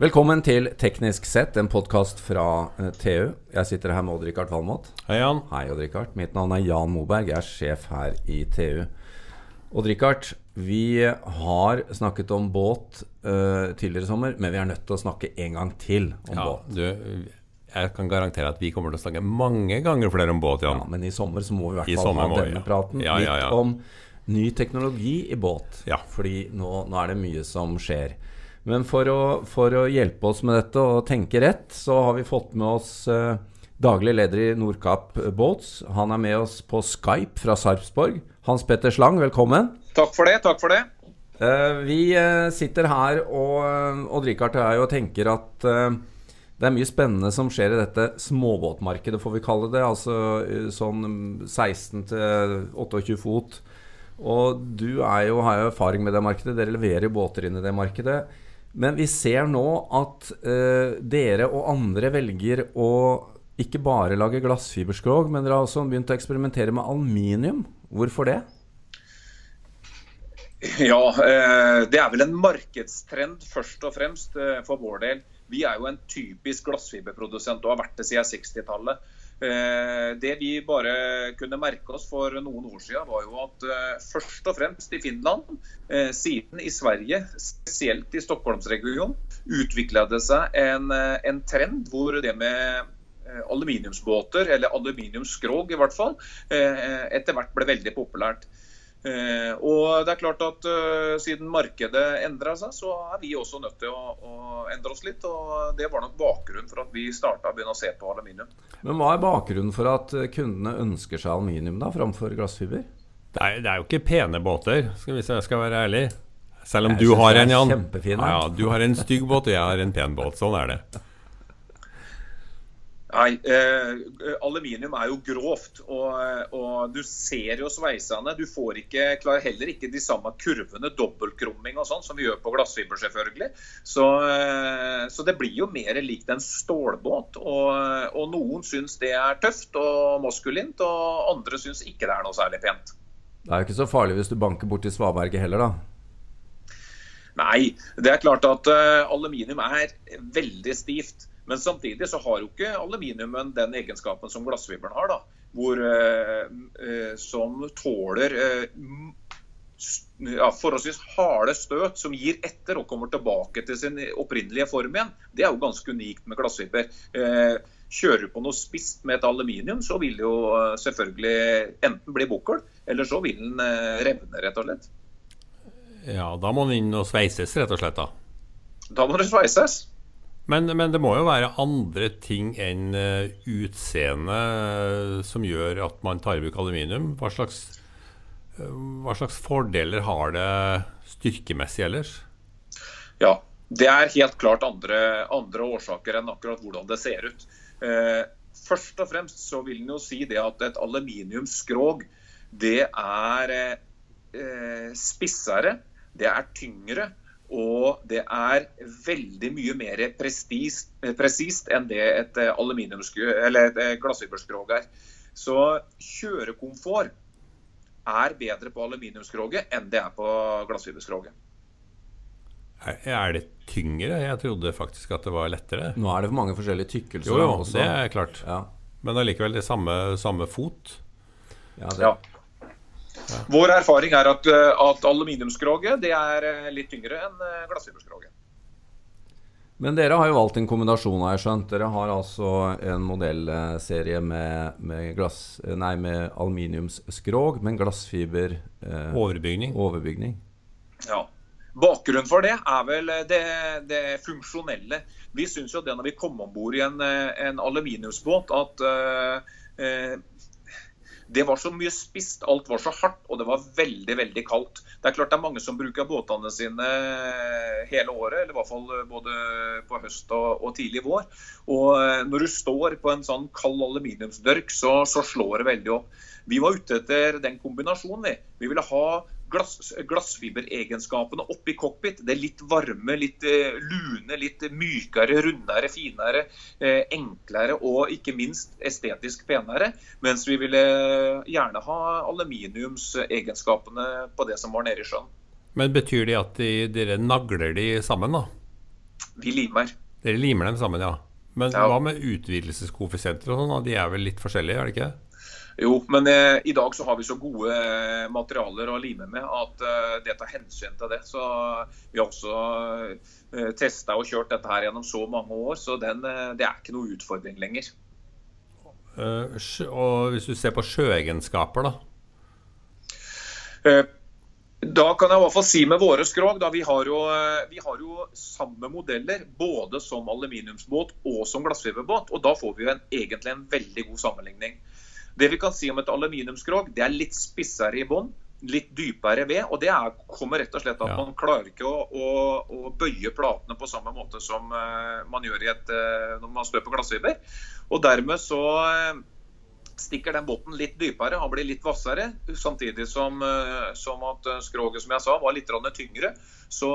Velkommen til Teknisk sett, en podkast fra eh, TU. Jeg sitter her med Odd-Rikard Valmot. Hei, Jan. Hei, Odd-Rikard. Mitt navn er Jan Moberg. Jeg er sjef her i TU. Odd-Rikard, vi har snakket om båt uh, tidligere i sommer, men vi er nødt til å snakke en gang til om Ja, båt. du, jeg kan garantere at vi kommer til å snakke mange ganger flere om båt, Ja, Jan. men i sommer så må vi i hvert fall ha denne ja. praten. Ja, ja, ja. Litt om ny teknologi i båt. Ja. Fordi nå, nå er det mye som skjer. Men for å, for å hjelpe oss med dette og tenke rett, så har vi fått med oss eh, daglig leder i Nordkapp Boats. Han er med oss på Skype fra Sarpsborg. Hans Petter Slang, velkommen. Takk for det. takk for det. Eh, vi eh, sitter her og og drikker til og og tenker at eh, det er mye spennende som skjer i dette småbåtmarkedet, får vi kalle det. Altså eh, sånn 16 til 28 fot. Og du er jo, har jo erfaring med det markedet. Dere leverer båter inn i det markedet. Men vi ser nå at uh, dere og andre velger å ikke bare lage glassfiberskrog, men dere har også begynt å eksperimentere med aluminium. Hvorfor det? Ja, uh, det er vel en markedstrend først og fremst uh, for vår del. Vi er jo en typisk glassfiberprodusent og har vært det siden 60-tallet. Eh, Det vi bare kunne merke oss for noen år siden, var jo at eh, først og fremst i Finland, eh, siden i Sverige, spesielt i Stockholmsregionen, utvikla det seg en, en trend hvor det med aluminiumsbåter, eller aluminiumsskrog i hvert fall, etter hvert ble veldig populært. Eh, og det er klart at eh, Siden markedet endra seg, så er vi også nødt til å, å endre oss litt. og Det var nok bakgrunnen for at vi starta å begynne å se på aluminium. Men hva er bakgrunnen for at eh, kundene ønsker seg aluminium da, framfor glassfiber? Det er, det er jo ikke pene båter, skal hvis jeg skal være ærlig. Selv om Jeg du har en, Jan. Ja, ja, du har en stygg båt, og jeg har en pen båt. Sånn er det. Nei, eh, Aluminium er jo grovt, og, og du ser jo sveisene. Du får ikke, klarer heller ikke de samme kurvene, dobbeltkrumming og sånn, som vi gjør på glassfiber, selvfølgelig. Så, eh, så det blir jo mer likt en stålbåt. Og, og noen syns det er tøft og maskulint, og andre syns ikke det er noe særlig pent. Det er jo ikke så farlig hvis du banker borti svaberget heller, da. Nei, det er klart at uh, aluminium er veldig stivt. Men samtidig så har jo ikke aluminiumen den egenskapen som glassfiberen har. da, hvor, eh, eh, Som tåler eh, ja, forholdsvis harde støt som gir etter og kommer tilbake til sin opprinnelige form igjen. Det er jo ganske unikt med glassfiber. Eh, Kjører du på noe spisst med et aluminium, så vil det jo eh, selvfølgelig enten bli bukkel, eller så vil den eh, revne, rett og slett. Ja, da må den inn og sveises, rett og slett. da. Da må det sveises. Men, men det må jo være andre ting enn uh, utseende eh, som gjør at man tar i bruk aluminium. Hva slags, eh, hva slags fordeler har det styrkemessig ellers? Ja, det er helt klart andre, andre årsaker enn akkurat hvordan det ser ut. Eh, først og fremst så vil en jo si det at et aluminiumsskrog det er eh, spissere, det er tyngre, og det er veldig mye mer presist, presist enn det et eh, eller et eh, glassfiberskrog er. Så kjørekomfort er bedre på aluminiumskroget enn det er på glassfiberskroget. Er, det tyngre? Jeg trodde faktisk at det var lettere. Nå er det for mange forskjellige tykkelser Jo, jo, også. det er klart. Ja. Men allikevel det samme, samme fot. Ja, det, Ja. Vår erfaring er at, eh, at aluminiumskroget det er eh, litt tyngre enn eh, glassfiberskroget. Men dere har jo valgt en kombinasjon, har jeg skjønt. Dere har altså en modellserie med, med, glass, nei, med aluminiumsskrog, men glassfiber eh, Overbygning. overbygning. Ja. Bakgrunnen for det er vel det, det funksjonelle. Vi syns jo det når vi kom om bord i en, en aluminiumsbåt, at eh, det var så mye spist, alt var så hardt, og det var veldig veldig kaldt. Det er klart det er mange som bruker båtene sine hele året, eller i hvert fall både på høst og, og tidlig vår. Og eh, når du står på en sånn kald aluminiumsdørk, så, så slår det veldig opp. Vi var ute etter den kombinasjonen. Vi, vi ville ha glass, glassfiberegenskapene oppi cockpit. Det er litt varme, litt eh, lune, litt mykere, rundere, finere, eh, enklere og ikke minst estetisk penere. Mens vi ville gjerne ha aluminiumsegenskapene på det som var nede i sjøen. Men betyr det at de, dere nagler de sammen, da? Vi limer. Dere limer dem sammen, ja. Men Ja. hva med utvidelseskoeffisienter og sånn? De er vel litt forskjellige, er det ikke? Jo, men eh, i dag så har vi så gode eh, materialer å lime med at eh, det tar hensyn til det. Så vi har også eh, testa og kjørt dette her gjennom så mange år, så den, eh, det er ikke noe utfordring lenger. Eh, og hvis du ser på sjøegenskaper, da. Eh, Da kan jeg i hvert fall si med våre skrog, da vi har jo, vi har jo samme modeller både som aluminiumsbåt og som glassfiberbåt. Og da får vi jo en, egentlig en veldig god sammenligning. Det vi kan si om et aluminiumskrog, det er litt spissere i bånn, litt dypere ved. Og det er, kommer rett og slett at Ja. man klarer ikke å, å, å bøye platene på samme måte som uh, man gjør i et, uh, når man støper glassfiber. Og dermed så uh, stikker den båten litt dypere, han blir litt hvassere. Samtidig som, som at skroget som jeg sa, var litt tyngre. Så,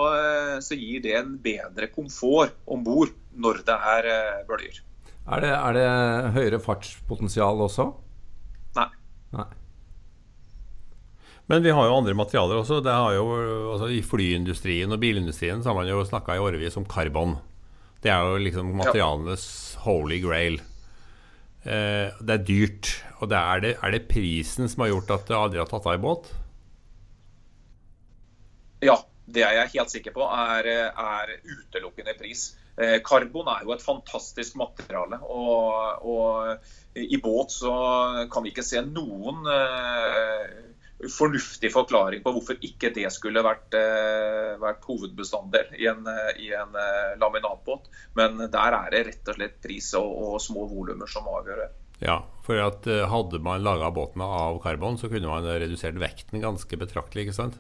så gir det en bedre komfort om bord når det er bølger. Er det, er det høyere fartspotensial også? Nei. Men vi har jo andre materialer også. Det har jo, altså I flyindustrien og bilindustrien så har man jo snakka i årevis om karbon. Det er jo liksom materialenes holy grail. Eh, det er dyrt. Og det er, det, er det prisen som har gjort at det aldri har tatt av i båt? Ja, det er jeg helt sikker på er, er utelukkende pris. Eh, Karbon er jo et fantastisk materiale. Og, og i båt så kan vi ikke se noen eh, fornuftig forklaring på hvorfor ikke det skulle vært, eh, vært hovedbestanddel i en, i en laminatbåt. Men der er det rett og slett pris og, og små volumer som avgjør det. Ja, for hadde man laga båtene av karbon, så kunne man redusert vekten ganske betraktelig, ikke sant?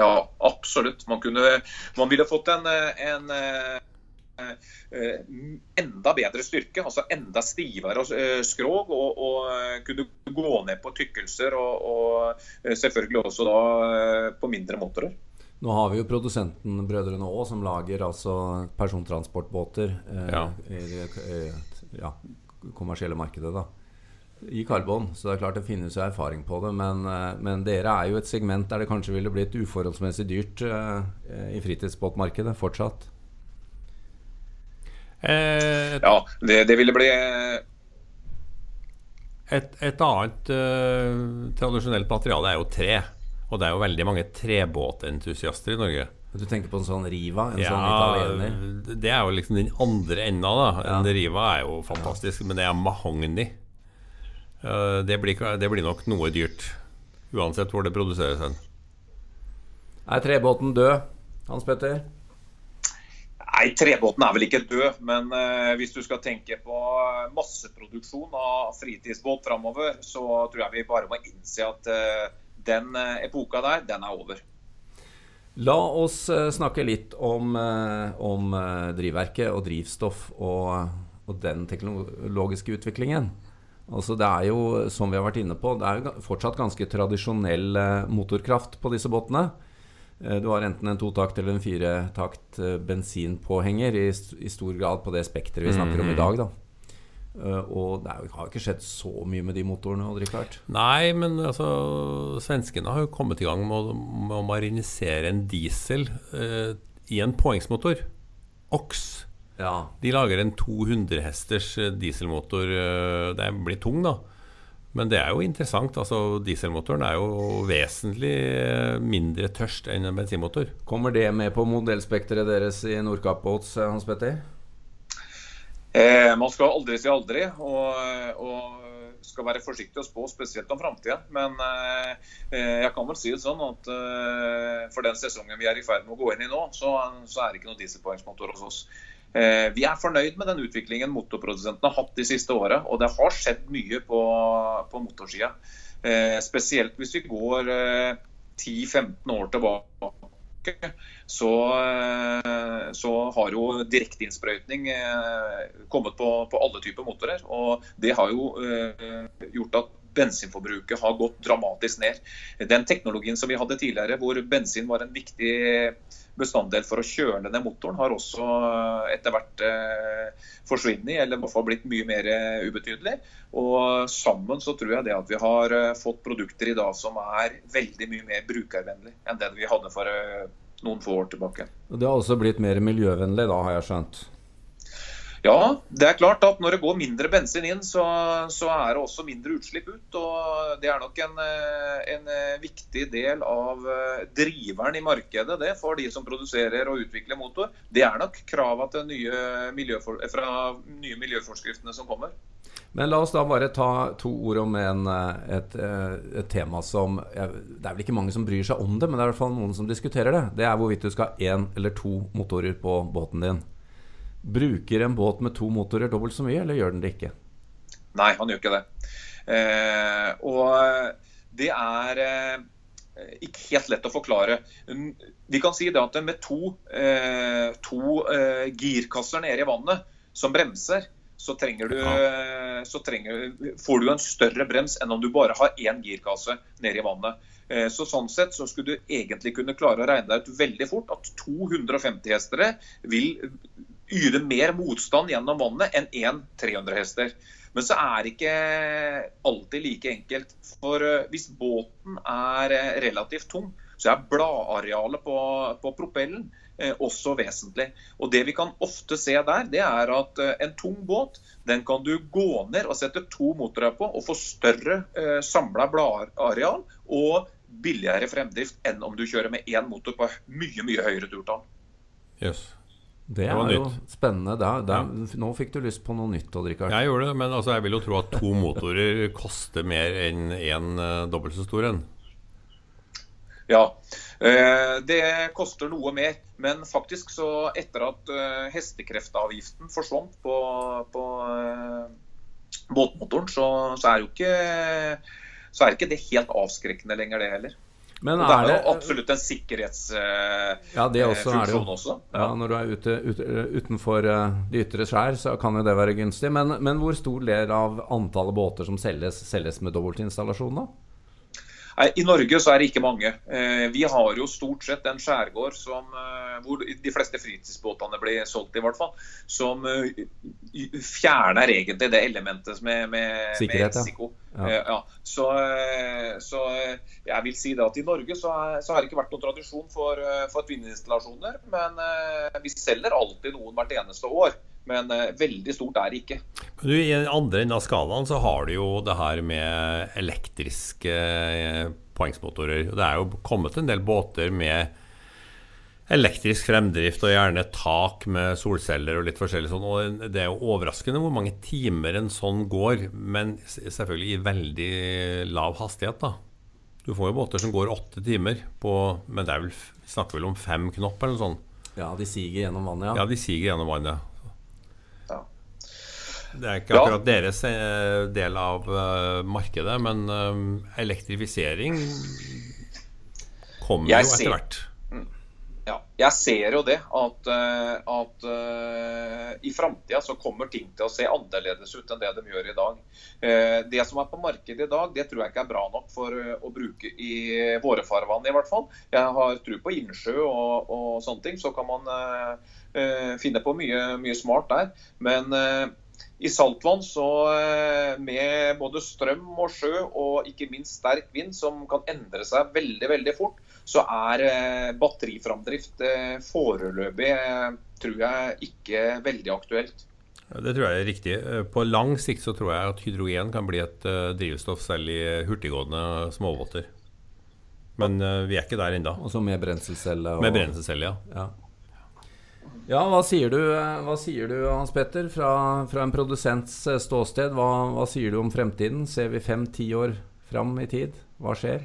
Ja, absolutt. Man, kunne, man ville fått en, en eh, eh, enda bedre styrke, altså enda stivere eh, skrog, og, og kunne gå ned på tykkelser, og, og selvfølgelig også da på mindre motorer. Nå har vi jo produsenten Brødrene Aa som lager altså persontransportbåter eh, Ja. i det ja, kommersielle markedet. da i karbon, så det er klart det finnes jo erfaring på det. Men, eh, men dere er jo et segment der det kanskje ville blitt uforholdsmessig dyrt eh, i fritidsbåtmarkedet fortsatt. Eh, et, Ja, det, det ville bli et, et annet eh, tradisjonelt materiale er jo tre. Og det er jo veldig mange trebåtentusiaster i Norge. Du tenker på en sånn Riva, en Ja, sånn italiener? det er jo liksom den andre enda, da. Ja. En Riva er jo fantastisk, men det er mahogni. Eh, det, blir, det blir nok noe dyrt, uansett hvor det produseres hen. Er trebåten død, Hans Petter? Nei, trebåten er vel ikke død, men eh, hvis du skal tenke på masseproduksjon av fritidsbåt framover, så tror jeg vi bare må innse at eh, den eh, epoka der, den er over. La oss eh, snakke litt om, eh, om eh, drivverket og drivstoff og, og den teknologiske utviklingen. Altså det er jo, som vi har vært inne på, det er jo fortsatt ganske tradisjonell eh, motorkraft på disse båtene. Eh, Du har enten en totakt eller en firetakt eh, bensinpåhenger i, i stor grad på det spekteret vi snakker om i dag. da. Uh, Og det jo, har jo ikke skjedd så mye med de motorene, Odd-Rikard. Nei, men altså Svenskene har jo kommet i gang med å, med å marinisere en diesel uh, i en påhengsmotor. OX. Ja. De lager en 200 hesters eh, dieselmotor. eh, Det blir tung, da. Men det er jo interessant. altså Dieselmotoren er jo vesentlig eh, mindre tørst enn en bensinmotor. Kommer det med på modellspekteret deres i Nordkapp Boats, eh, Hans Petter? Eh, man skal aldri si aldri, og, og skal være forsiktig å spå, spesielt om framtida. Men eh, eh, jeg kan vel si det sånn at eh, for den sesongen vi er i ferd med å gå inn i nå, så, så er det ikke noe dieselpoengsmotor hos oss. Eh, vi er fornøyd med den utviklingen motorprodusentene har hatt de siste åra, og det har skjedd mye på, på motorsida. Eh, spesielt hvis vi går eh, 10-15 år tilbake så, eh, så har jo direkteinnsprøytning eh, kommet på, på alle typer motorer. Og det har jo eh, gjort at bensinforbruket har gått dramatisk ned. Den teknologien som vi hadde tidligere, hvor bensin var en viktig bestanddel for å kjøle ned motoren, har også eh, etter hvert eh, forsvunnet, eller i hvert fall blitt mye mer eh, ubetydelig. Og sammen så tror jeg det at vi har eh, fått produkter i dag som er veldig mye mer brukervennlig enn det vi hadde for noen få år tilbake. Det har også blitt mer miljøvennlig, da, har jeg skjønt? Ja, det er klart at når det går mindre bensin inn, så, så er det også mindre utslipp ut. og Det er nok en, eh, en, eh, viktig del av eh, driveren i markedet det for de som produserer og utvikler motor. Det er nok krava til nye miljøfor, fra nye miljøforskriftene som kommer. Men la oss da bare ta to ord om en, et, et, tema som Det er vel ikke mange som bryr seg om det, men det er i hvert fall noen som diskuterer det. Det er hvorvidt du skal ha én eller to motorer på båten din. Bruker en båt med to motorer dobbelt så mye, eller gjør den det ikke? Nei, han gjør ikke det. Eh, og det er eh, ikke helt lett å forklare. Vi kan si det at med to, eh, to eh, girkasser nede i vannet som bremser, så, du, ja. så trenger, får du en større brems enn om du bare har én girkasse nede i vannet. Eh, så Sånn sett så skulle du egentlig kunne klare å regne deg ut veldig fort at 250 hestere vil yte mer motstand gjennom vannet enn én 300 hester. Men så er det ikke alltid like enkelt. For eh, hvis båten er eh, relativt tung, så er bladarealet på, på propellen eh, også vesentlig. Og Det vi kan ofte se der, det er at en tung båt den kan du gå ned og sette to motorer på og få større eh, samla bladareal og billigere fremdrift enn om du kjører med én motor på mye mye høyere turtall. Yes. Det, det er jo nytt. spennende. Der, der, ja. Nå fikk du lyst på noe nytt. Oddrikard. Jeg gjorde det, men altså, jeg vil jo tro at to motorer koster mer enn én en, uh, dobbelt så stor en. Ja, uh, det koster noe mer. Men faktisk så etter at uh, hestekreftavgiften forsvant på, på båtmotoren, så, så, er jo ikke, så er ikke det helt avskrekkende lenger, det heller. Men og det er, det, jo absolutt en sikkerhetsfunksjon ja, også, er. Ja. ja. Når du er ute, ut, utenfor uh, de ytre skjær, så kan jo det være gunstig. Men, men, hvor stor del av antallet båter som selges, selges med dobbeltinstallasjon, da? I Norge så er det ikke mange. Eh, vi har jo stort sett en skjærgård som, eh, hvor de fleste fritidsbåtene blir solgt, i hvert fall. Som eh, fjerner egentlig det elementet med, med, Sikkerhet, med risiko. Ja. Ja. Så, så, jeg vil si det at i Norge så, er, så har det ikke vært noen tradisjon for, for tvinninstallasjoner. Men vi selger alltid noen hvert eneste år. Men veldig stort er det ikke. Du, I andre enden av skalaen så har du jo det her med elektriske eh, poengsmotorer. Det er jo kommet en del båter med elektrisk fremdrift og gjerne tak med solceller og litt forskjellig sånn. Og det er jo overraskende hvor mange timer en sånn går, men selvfølgelig i veldig lav hastighet, da. Du får jo båter som går åtte timer på Men det er vel, vi snakker vel om fem knopp eller noe sånt? Ja, de siger gjennom vannet, ja. Ja, de siger gjennom vannet. Det er ikke akkurat ja. deres eh, del av uh, markedet, men uh, elektrifisering kommer jeg jo etter hvert. Jeg ser jo det, at, uh, at i framtida så kommer ting til å se annerledes ut enn det de gjør i dag. det som er på markedet i dag, det tror jeg ikke er bra nok for å bruke i våre farvann, i hvert fall. Jeg har tro på innsjø og, og sånne ting, så kan man finne på mye, mye smart der. Men i saltvann så eh, med både strøm og sjø og ikke minst sterk vind som kan endre seg veldig veldig fort, så er eh, batteriframdrift eh, foreløpig tror jeg ikke veldig aktuelt. Det tror jeg er riktig. På lang sikt så tror jeg at hydrogen kan bli et drivstoff selv i hurtiggående småbåter. Men vi er ikke der ennå. Også med brenselcelle. Og... Med brenselcelle, ja. ja. Ja, hva sier du, hva sier du Hans Petter, fra, fra en produsents eh, ståsted? Hva, hva, sier du om fremtiden? Ser vi fem-ti år fram i tid? Hva skjer?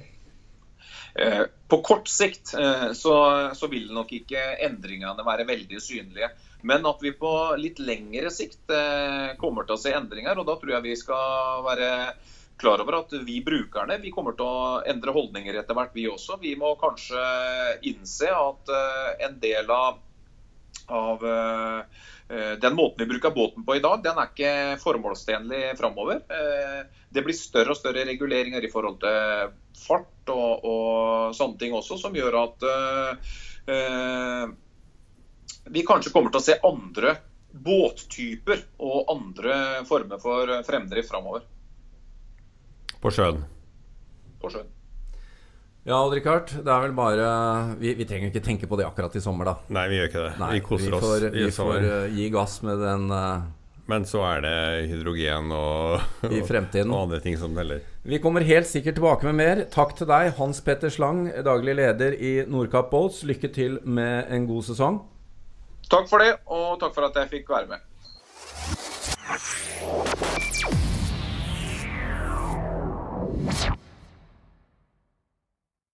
Eh, på kort sikt eh, så, så, vil nok ikke endringene være veldig synlige. Men at vi på litt lengre sikt kommer til å se endringer. Og da tror jeg vi skal være klar over at vi brukerne vi kommer til å endre holdninger etter hvert, vi også. Vi må kanskje innse at en del av av eh, eh, den måten vi bruker båten på i dag, den er ikke formålstjenlig framover. Eh, det blir større og større reguleringer i forhold til fart og, og sånne ting også, som gjør at uh, vi kanskje kommer til å se andre båttyper og andre former for fremdrift framover. På sjøen? På sjøen. Ja, Odd-Rikard. Det er vel bare vi, vi, trenger ikke tenke på det akkurat i sommer, da. Nei, vi gjør ikke det. Nei, vi koser vi får, oss vi får uh, gi gass med den uh, Men så er det hydrogen og, i fremtiden. og andre ting som teller. Vi kommer helt sikkert tilbake med mer. Takk til deg, Hans Petter Slang, daglig leder i Nordkapp Boats. Lykke til med en god sesong. Takk for det, og takk for at jeg fikk være med. you